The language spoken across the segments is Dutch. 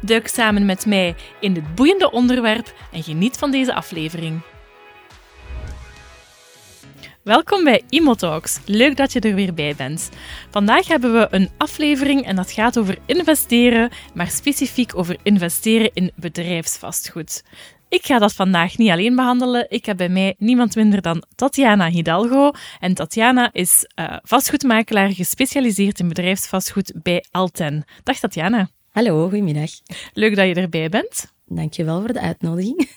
Duik samen met mij in dit boeiende onderwerp en geniet van deze aflevering. Welkom bij Imotalks. Leuk dat je er weer bij bent. Vandaag hebben we een aflevering en dat gaat over investeren, maar specifiek over investeren in bedrijfsvastgoed. Ik ga dat vandaag niet alleen behandelen. Ik heb bij mij niemand minder dan Tatjana Hidalgo. En Tatjana is uh, vastgoedmakelaar gespecialiseerd in bedrijfsvastgoed bij Alten. Dag Tatjana. Hallo, goedemiddag. Leuk dat je erbij bent. Dankjewel voor de uitnodiging.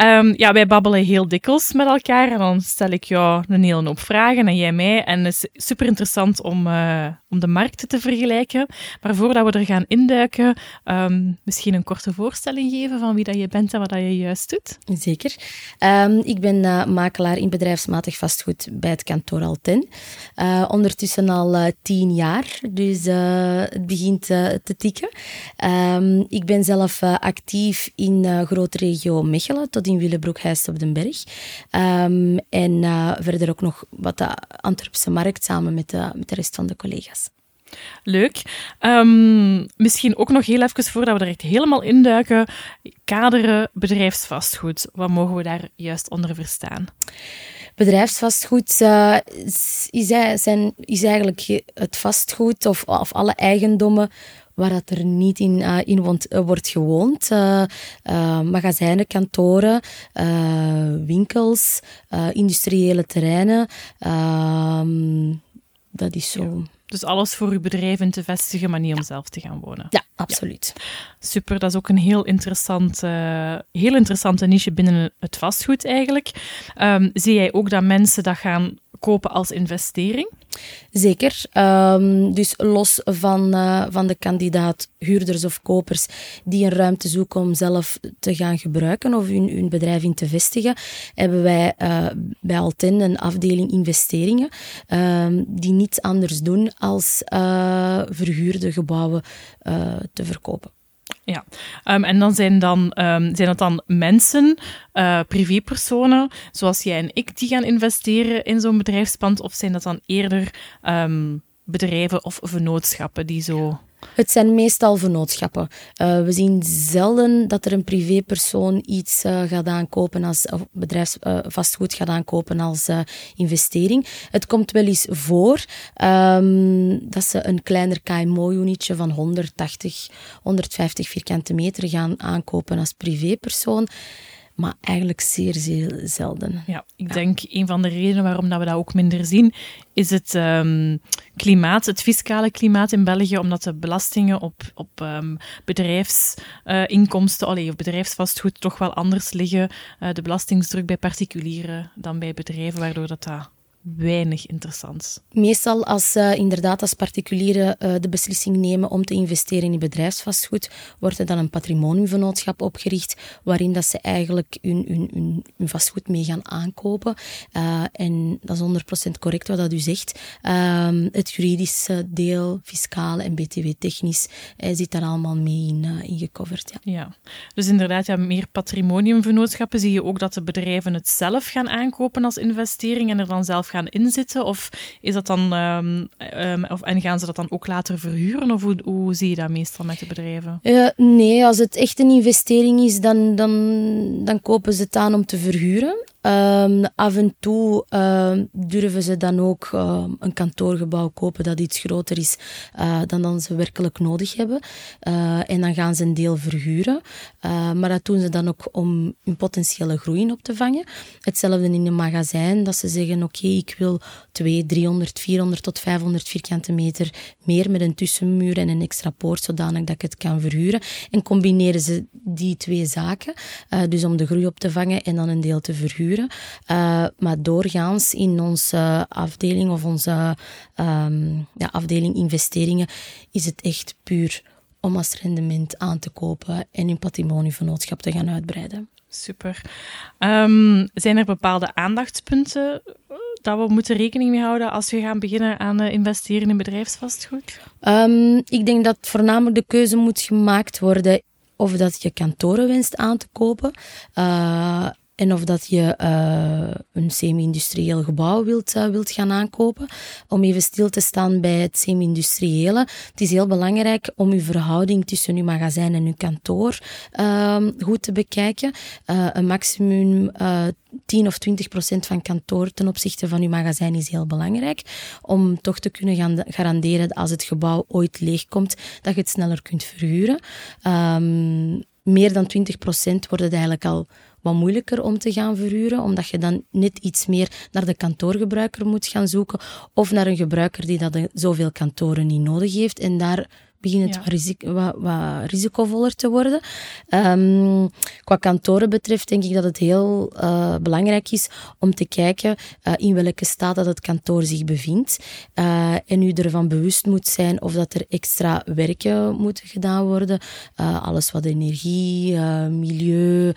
um, ja, wij babbelen heel dikwijls met elkaar en dan stel ik jou een hele hoop vragen en jij mij. En het is super interessant om, uh, om de markten te vergelijken. Maar voordat we er gaan induiken, um, misschien een korte voorstelling geven van wie dat je bent en wat dat je juist doet. Zeker. Um, ik ben uh, makelaar in bedrijfsmatig vastgoed bij het kantoor Alten. Uh, ondertussen al tien jaar, dus het begint te tikken. ik ben zelf actief in uh, grote regio Mechelen tot in Willebroek-Huist op den Berg. Um, en uh, verder ook nog wat de Antwerpse markt samen met de, met de rest van de collega's. Leuk. Um, misschien ook nog heel even voordat we er echt helemaal induiken. Kaderen bedrijfsvastgoed. Wat mogen we daar juist onder verstaan? Bedrijfsvastgoed uh, is, is, zijn, is eigenlijk het vastgoed of, of alle eigendommen waar dat er niet in, uh, in eh, wordt gewoond. Uh, magazijnen, kantoren, winkels, industriële terreinen. Ehm, dat is zo. Dus alles voor uw bedrijf in te vestigen, maar niet om zelf te gaan wonen. Ja, absoluut. Super, dat is ook een heel, interessant, heel interessante niche binnen het vastgoed eigenlijk. Um, zie jij ook dat mensen dat gaan kopen als investering? Zeker. Um, dus los van, uh, van de kandidaat huurders of kopers die een ruimte zoeken om zelf te gaan gebruiken of hun, hun bedrijf in te vestigen, hebben wij uh, bij Alten een afdeling investeringen um, die niets anders doen als uh, verhuurde gebouwen te verkopen. Ja, um, en dan zijn, dan, um, zijn het dan mensen, uh, privépersonen, zoals jij en ik, die gaan investeren in zo'n bedrijfspand? Of zijn dat dan eerder um, bedrijven of vennootschappen die zo het zijn meestal vennootschappen. Uh, we zien zelden dat er een privépersoon iets uh, gaat aankopen als bedrijfsvastgoed uh, gaat aankopen als investering. Het komt wel eens voor um, dat ze een kleiner KMO-unitje van 180, 150 vierkante meter gaan aankopen als privépersoon maar eigenlijk zeer, zeer zelden. Ja, ik denk een van de redenen waarom dat we dat ook minder zien, is het um, klimaat, het fiscale klimaat in België, omdat de belastingen op, op um, bedrijfsinkomsten uh, of bedrijfsvastgoed toch wel anders liggen. Uh, de belastingsdruk bij particulieren dan bij bedrijven, waardoor dat, dat weinig interessant. Meestal als uh, inderdaad als particulieren uh, de beslissing nemen om te investeren in bedrijfsvastgoed, wordt er dan een patrimoniumvennootschap opgericht waarin dat ze eigenlijk hun, hun, hun, hun vastgoed mee gaan aankopen. Uh, en dat is 100% correct wat dat u zegt. Ehm, het juridische deel, fiscale en btw-technisch, zit daar allemaal mee in, in gecoverd. Ja. ja. dus inderdaad, ja, meer patrimoniumvennootschappen zie je ook dat de bedrijven het zelf gaan aankopen als investering en er dan zelf gaan inzitten? Of is dat dan, um, um, of, en gaan ze dat dan ook later verhuren? Of hoe, hoe zie je dat meestal met de bedrijven? Uh, nee, als het echt een investering is, dan, dan, dan kopen ze het aan om te verhuren. Um, af en toe uh, durven ze dan ook uh, een kantoorgebouw kopen dat iets groter is uh, dan dan ze werkelijk nodig hebben. Uh, en dan gaan ze een deel verhuren. maar dat doen ze dan ook om hun potentiële groei op te vangen. Hetzelfde in een magazijn, dat ze zeggen: Oké, ik wil 200, 300, 400 tot 500 vierkante meter meer met een tussenmuur en een extra poort, zodanig dat ik het kan verhuren. En combineren ze die twee zaken, dus om de groei op te vangen en dan een deel te verhuren. Uh, maar doorgaans in onze afdeling of onze um, ja, afdeling investeringen is het echt puur om als rendement aan te kopen en hun patrimonievernootschap te gaan uitbreiden. Super. Um, zijn er bepaalde aandachtspunten dat we moeten rekening mee houden als we gaan beginnen aan uh, investeren in bedrijfsvastgoed? Um, ik denk dat voornamelijk de keuze moet gemaakt worden of dat je kantoren wenst aan te kopen. Uh, en of dat je uh, een semi-industrieel gebouw wilt, uh, wilt gaan aankopen. Om even stil te staan bij het semi-industriële. Het is heel belangrijk om uw verhouding tussen uw magazijn en uw kantoor uh, goed te bekijken. Eh, een maximum 10 of 20 procent van kantoor ten opzichte van uw magazijn is heel belangrijk. Om toch te kunnen gaan garanderen dat als het gebouw ooit leegkomt, dat je het sneller kunt verhuren. Um, meer dan 20 procent wordt het eigenlijk al wat moeilijker om te gaan verhuren, omdat je dan net iets meer naar de kantoorgebruiker moet gaan zoeken of naar een gebruiker die dat zoveel kantoren niet nodig heeft en daar begint het wat, risico, wat, wat, risicovoller te worden. Um, qua kantoren betreft denk ik dat het heel uh, belangrijk is om te kijken uh, in welke staat dat het kantoor zich bevindt. Uh, en u ervan bewust moet zijn of dat er extra werken moeten gedaan worden. alles wat energie, milieu,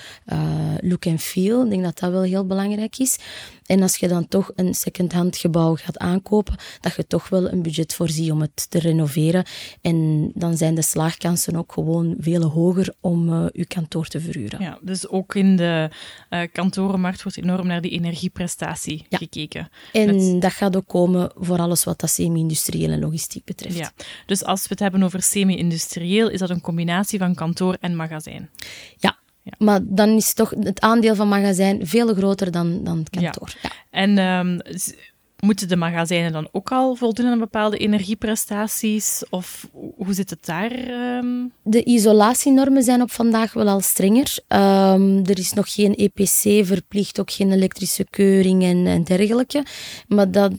look en feel. Ik denk dat dat wel heel belangrijk is. En als je dan toch een second-hand gebouw gaat aankopen, dat je toch wel een budget voorziet om het te renoveren. En dan zijn de slaagkansen ook gewoon veel hoger om uh, je kantoor te verhuren. Ja, dus ook in de uh, kantorenmarkt wordt enorm naar die energieprestatie ja. gekeken. En dat gaat ook komen voor alles wat dat semi-industrieel en logistiek betreft. Ja, dus als we het hebben over semi-industrieel, is dat een combinatie van kantoor en magazijn? Ja, ja. Maar dan is toch het aandeel van magazijn veel groter dan, dan het kantoor. Ja. ja. En um, moeten de magazijnen dan ook al voldoen aan bepaalde energieprestaties? Of hoe zit het daar? Um? De isolatienormen zijn op vandaag wel al strenger. Um, er is nog geen EPC verplicht, ook geen elektrische keuring en, en dergelijke. Maar dat,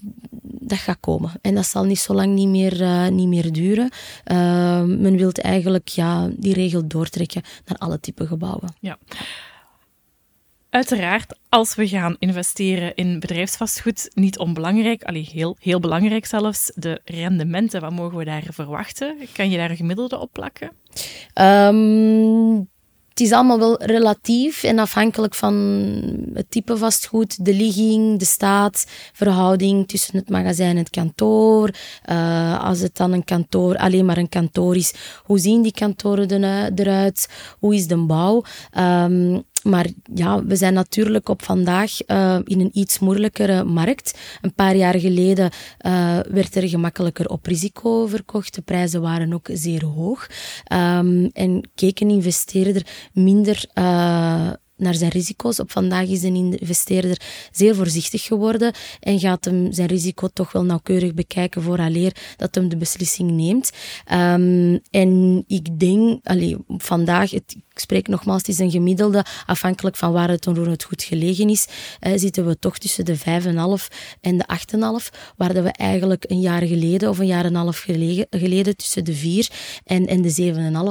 dat gaat komen. En dat zal niet zo lang niet meer, uh, niet meer duren. Uh, men wil eigenlijk ja, die regel doortrekken naar alle type gebouwen. Ja. Uiteraard, als we gaan investeren in bedrijfsvastgoed, niet onbelangrijk, allee, heel, heel belangrijk zelfs, de rendementen. Wat mogen we daar verwachten? Kan je daar een gemiddelde op plakken? Um, het is allemaal wel relatief en afhankelijk van het type vastgoed, de ligging, de staat, verhouding tussen het magazijn en het kantoor. Uh, als het dan een kantoor, alleen maar een kantoor is, hoe zien die kantoren eruit? Hoe is de bouw? Um, maar ja, we zijn natuurlijk op vandaag uh, in een iets moeilijkere markt. Een paar jaar geleden uh, werd er gemakkelijker op risico verkocht. De prijzen waren ook zeer hoog. Um, en keek een investeerder minder uh, naar zijn risico's. Op vandaag is een investeerder zeer voorzichtig geworden en gaat hem zijn risico toch wel nauwkeurig bekijken vooraleer dat hem de beslissing neemt. Um, en ik denk, allee, vandaag, het, ik spreek nogmaals, het is een gemiddelde, afhankelijk van waar het onroerend goed gelegen is, eh, zitten we toch tussen de 5,5 en de 8,5, waar we eigenlijk een jaar geleden of een jaar en een half geleden, geleden tussen de 4 en, en de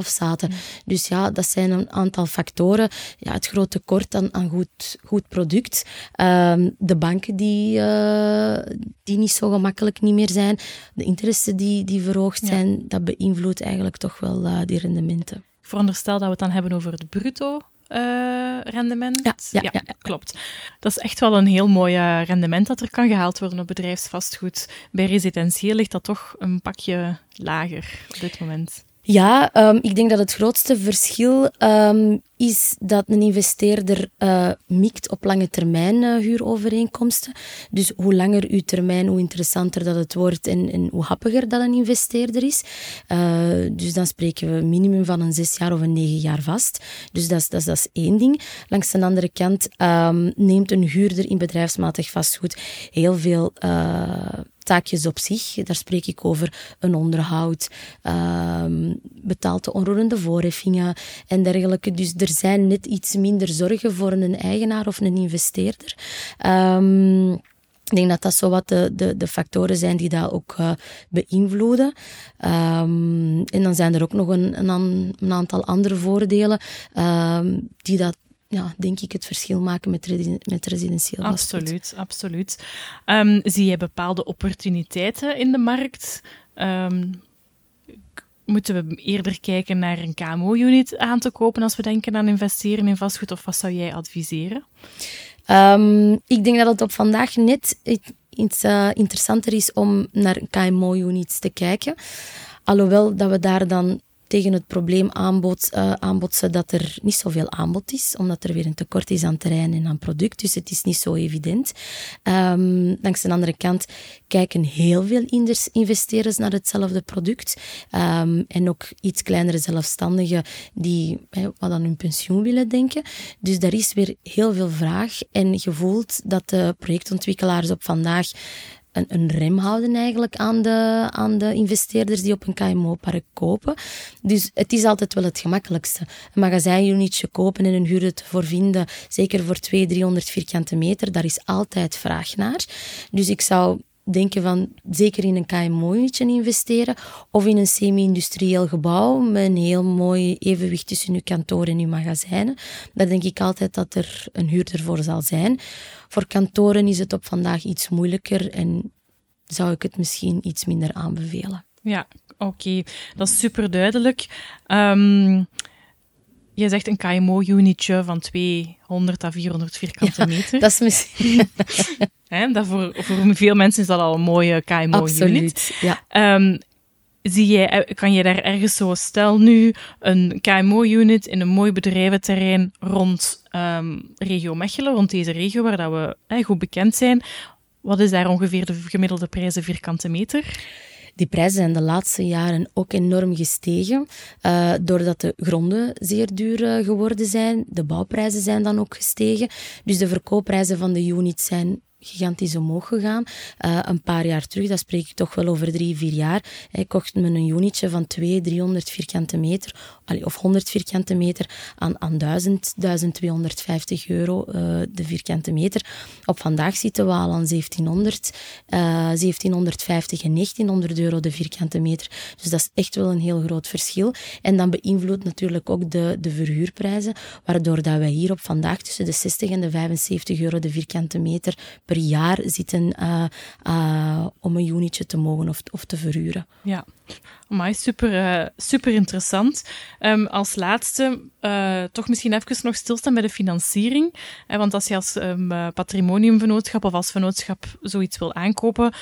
7,5 zaten. Dus ja, dat zijn een aantal factoren. Ja, het grote tekort aan, aan goed, goed product. Um, de banken die, uh, die niet zo gemakkelijk niet meer zijn. De interesten die, die verhoogd zijn, dat beïnvloedt eigenlijk toch wel uh, die rendementen. Ik veronderstel dat we het dan hebben over het bruto uh, rendement. Ja, ja, ja, ja, klopt. Dat is echt wel een heel mooi rendement dat er kan gehaald worden op bedrijfsvastgoed. Bij residentieel ligt dat toch een pakje lager op dit moment. Ja, um, ik denk dat het grootste verschil um, is dat een investeerder uh, mikt op lange termijn uh, huurovereenkomsten. Dus hoe langer uw termijn, hoe interessanter dat het wordt en, en hoe happiger dat een investeerder is. Uh, dus dan spreken we minimum van een zes jaar of een negen jaar vast. Dus dat is, dat is, één ding. Langs de andere kant um, neemt een huurder in bedrijfsmatig vastgoed heel veel taakjes op zich. Daar spreek ik over een onderhoud, um, betaalt de onroerende voorheffingen en dergelijke. Dus er zijn net iets minder zorgen voor een eigenaar of een investeerder. Um, ik denk dat dat zo wat de, de, de factoren zijn die dat ook uh, beïnvloeden. Um, en dan zijn er ook nog een, een, een aantal andere voordelen die dat ja, denk ik, het verschil maken met, resi met residentieel Absoluut, absoluut. Um, zie je bepaalde opportuniteiten in de markt? Um, moeten we eerder kijken naar een KMO-unit aan te kopen als we denken aan investeren in vastgoed? Of wat zou jij adviseren? Um, ik denk dat het op vandaag net iets uh, interessanter is om naar KMO-units te kijken. Alhoewel dat we daar dan tegen het probleem aanbod, uh, dat er niet zoveel aanbod is, omdat er weer een tekort is aan terrein en aan product. Dus het is niet zo evident. Um, langs de andere kant kijken heel veel investeerders naar hetzelfde product. Um, en ook iets kleinere zelfstandigen die wat aan hun pensioen willen denken. Dus daar is weer heel veel vraag. En je voelt dat de projectontwikkelaars op vandaag een, een rem houden eigenlijk aan de, aan de investeerders die op een KMO-park kopen. Dus het is altijd wel het gemakkelijkste. Een magazijnunitje kopen en een huurder voor vinden, zeker voor 200, 300 vierkante meter, daar is altijd vraag naar. Dus ik zou denken van zeker in een KMO-unitje investeren of in een semi-industrieel gebouw met een heel mooi evenwicht tussen uw kantoor en uw magazijnen. Daar denk ik altijd dat er een huurder voor zal zijn. Voor kantoren is het op vandaag iets moeilijker en zou ik het misschien iets minder aanbevelen. Ja, oké. Dat is super duidelijk. Um, je zegt een KMO-unitje van 200 à 400 vierkante meter. Dat is misschien. dat voor, voor veel mensen is dat al een mooie KMO-unit. Absoluut, ja. Um, zie jij, eh, kan je daar ergens zo, stel nu een KMO-unit in een mooi bedrijventerrein rond um, regio Mechelen, rond deze regio waar dat we eh, goed bekend zijn. Wat is daar ongeveer de gemiddelde prijzen vierkante meter? Die prijzen zijn de laatste jaren ook enorm gestegen, uh, doordat de gronden zeer duur uh, geworden zijn. De bouwprijzen zijn dan ook gestegen. Dus de verkoopprijzen van de units zijn gigantisch omhoog gegaan. Uh, een paar jaar terug, dat spreek ik toch wel over drie, vier jaar. Ik kocht me een unitje van 200, 300 vierkante meter, of 100 vierkante meter, aan, aan 1000, 1250 euro uh, de vierkante meter. Op vandaag zitten we al aan 1700, uh, 1750 en 1900 euro de vierkante meter. Dus dat is echt wel een heel groot verschil. En dan beïnvloedt natuurlijk ook de, de verhuurprijzen, waardoor dat wij hier op vandaag tussen de 60 en de 75 euro de vierkante meter per jaar zitten uh, om een unitje te mogen of, of te verhuren. Ja, maar super, uh, super interessant. Um, als laatste, toch misschien even nog stilstaan bij de financiering. want als je als um, patrimoniumvennootschap of als vennootschap zoiets wil aankopen,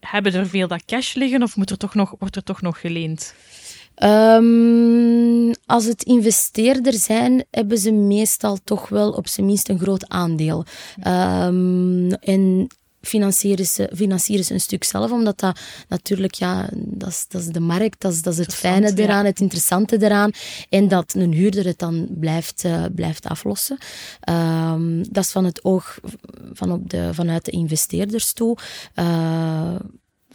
hebben er veel dat cash liggen of moet er toch nog, wordt er toch nog geleend? Um, als het investeerder zijn, hebben ze meestal toch wel op zijn minst een groot aandeel. Um, en financieren ze, financieren ze een stuk zelf, omdat dat natuurlijk, ja, dat is, dat is de markt, dat is, dat is het fijne eraan, het interessante eraan. En dat een huurder het dan blijft, uh, blijft aflossen. Um, dat is van het oog van op de, vanuit de investeerders toe. Uh,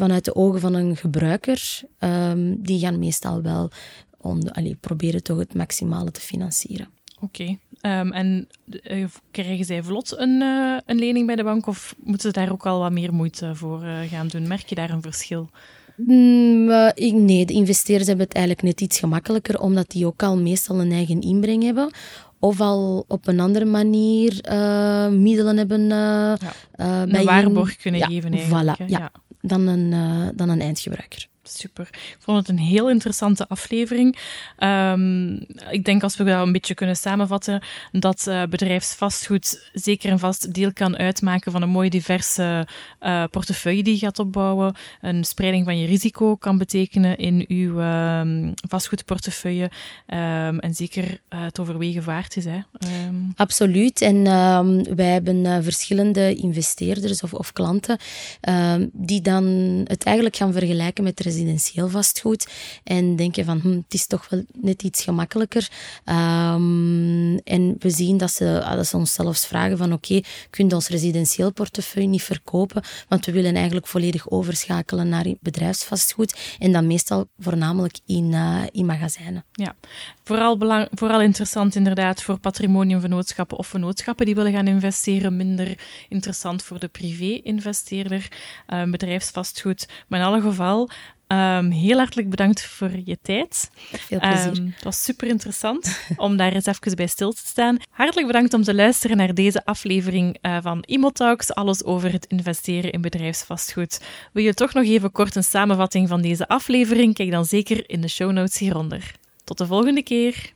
vanuit de ogen van een gebruiker, um, die gaan meestal wel allee, proberen toch het maximale te financieren. Oké. Okay. Um, en uh, krijgen zij vlot een, uh, een lening bij de bank of moeten ze daar ook al wat meer moeite voor uh, gaan doen? Merk je daar een verschil? Mm, ik, nee, de investeerders hebben het eigenlijk net iets gemakkelijker, omdat die ook al meestal een eigen inbreng hebben of al op een andere manier middelen hebben. Ja. een waarborg kunnen ja, geven. Eigenlijk, voilà, ja. ja. Dan, een, dan een eindgebruiker super. Ik vond het een heel interessante aflevering. Um, ik denk als we dat een beetje kunnen samenvatten, dat uh, bedrijfsvastgoed zeker een vast deel kan uitmaken van een mooie diverse uh, portefeuille die je gaat opbouwen. Een spreiding van je risico kan betekenen in uw um, vastgoedportefeuille. Um, en zeker uh, het overwegen waard is. Hè. Absoluut. En wij hebben verschillende investeerders of, of klanten die dan het eigenlijk gaan vergelijken met residentie residentieel vastgoed. En denken van, hm, het is toch wel net iets gemakkelijker. Um, en we zien dat ze, dat ze ons zelfs vragen van, oké, okay, kun je ons residentieel portefeuille niet verkopen? Want we willen eigenlijk volledig overschakelen naar bedrijfsvastgoed. En dan meestal voornamelijk in, uh, in magazijnen. Ja, vooral, belang, vooral interessant inderdaad voor patrimoniumvennootschappen of vennootschappen die willen gaan investeren. Minder interessant voor de privé-investeerder, uh, bedrijfsvastgoed. Maar in alle geval, Ehm, heel hartelijk bedankt voor je tijd. Veel plezier. Ehm, het was super interessant om daar eens even bij stil te staan. Hartelijk bedankt om te luisteren naar deze aflevering uh, van Talks, alles over het investeren in bedrijfsvastgoed. Wil je toch nog even kort een samenvatting van deze aflevering? Kijk dan zeker in de show notes hieronder. Tot de volgende keer.